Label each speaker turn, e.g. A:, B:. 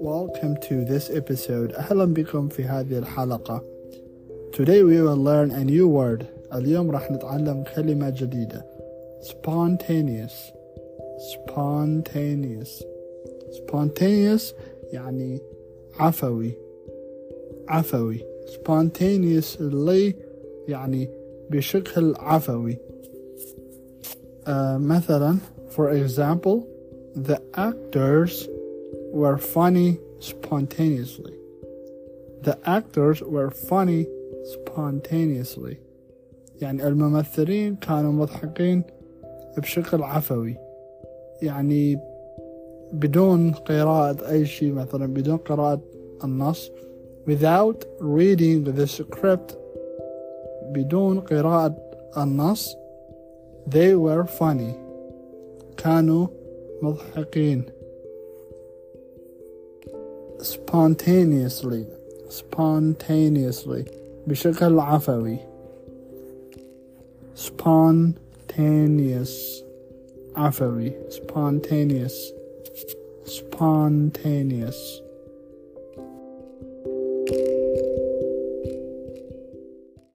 A: Welcome to this episode. أهلا بكم في هذه الحلقة. Today we will learn a new word. اليوم راح نتعلم كلمة جديدة. Spontaneous. Spontaneous. Spontaneous يعني عفوي. عفوي. Spontaneously يعني بشكل عفوي. Uh, مثلا, for example, the actors were funny spontaneously. The actors were funny spontaneously. يعني الممثلين كانوا مضحكين بشكل عفوي. يعني بدون قراءة أي شيء مثلا بدون قراءة النص without reading the script بدون قراءة النص they were funny كانوا مضحكين spontaneously spontaneously بشكل عفوي spontaneous عفوي spontaneous spontaneous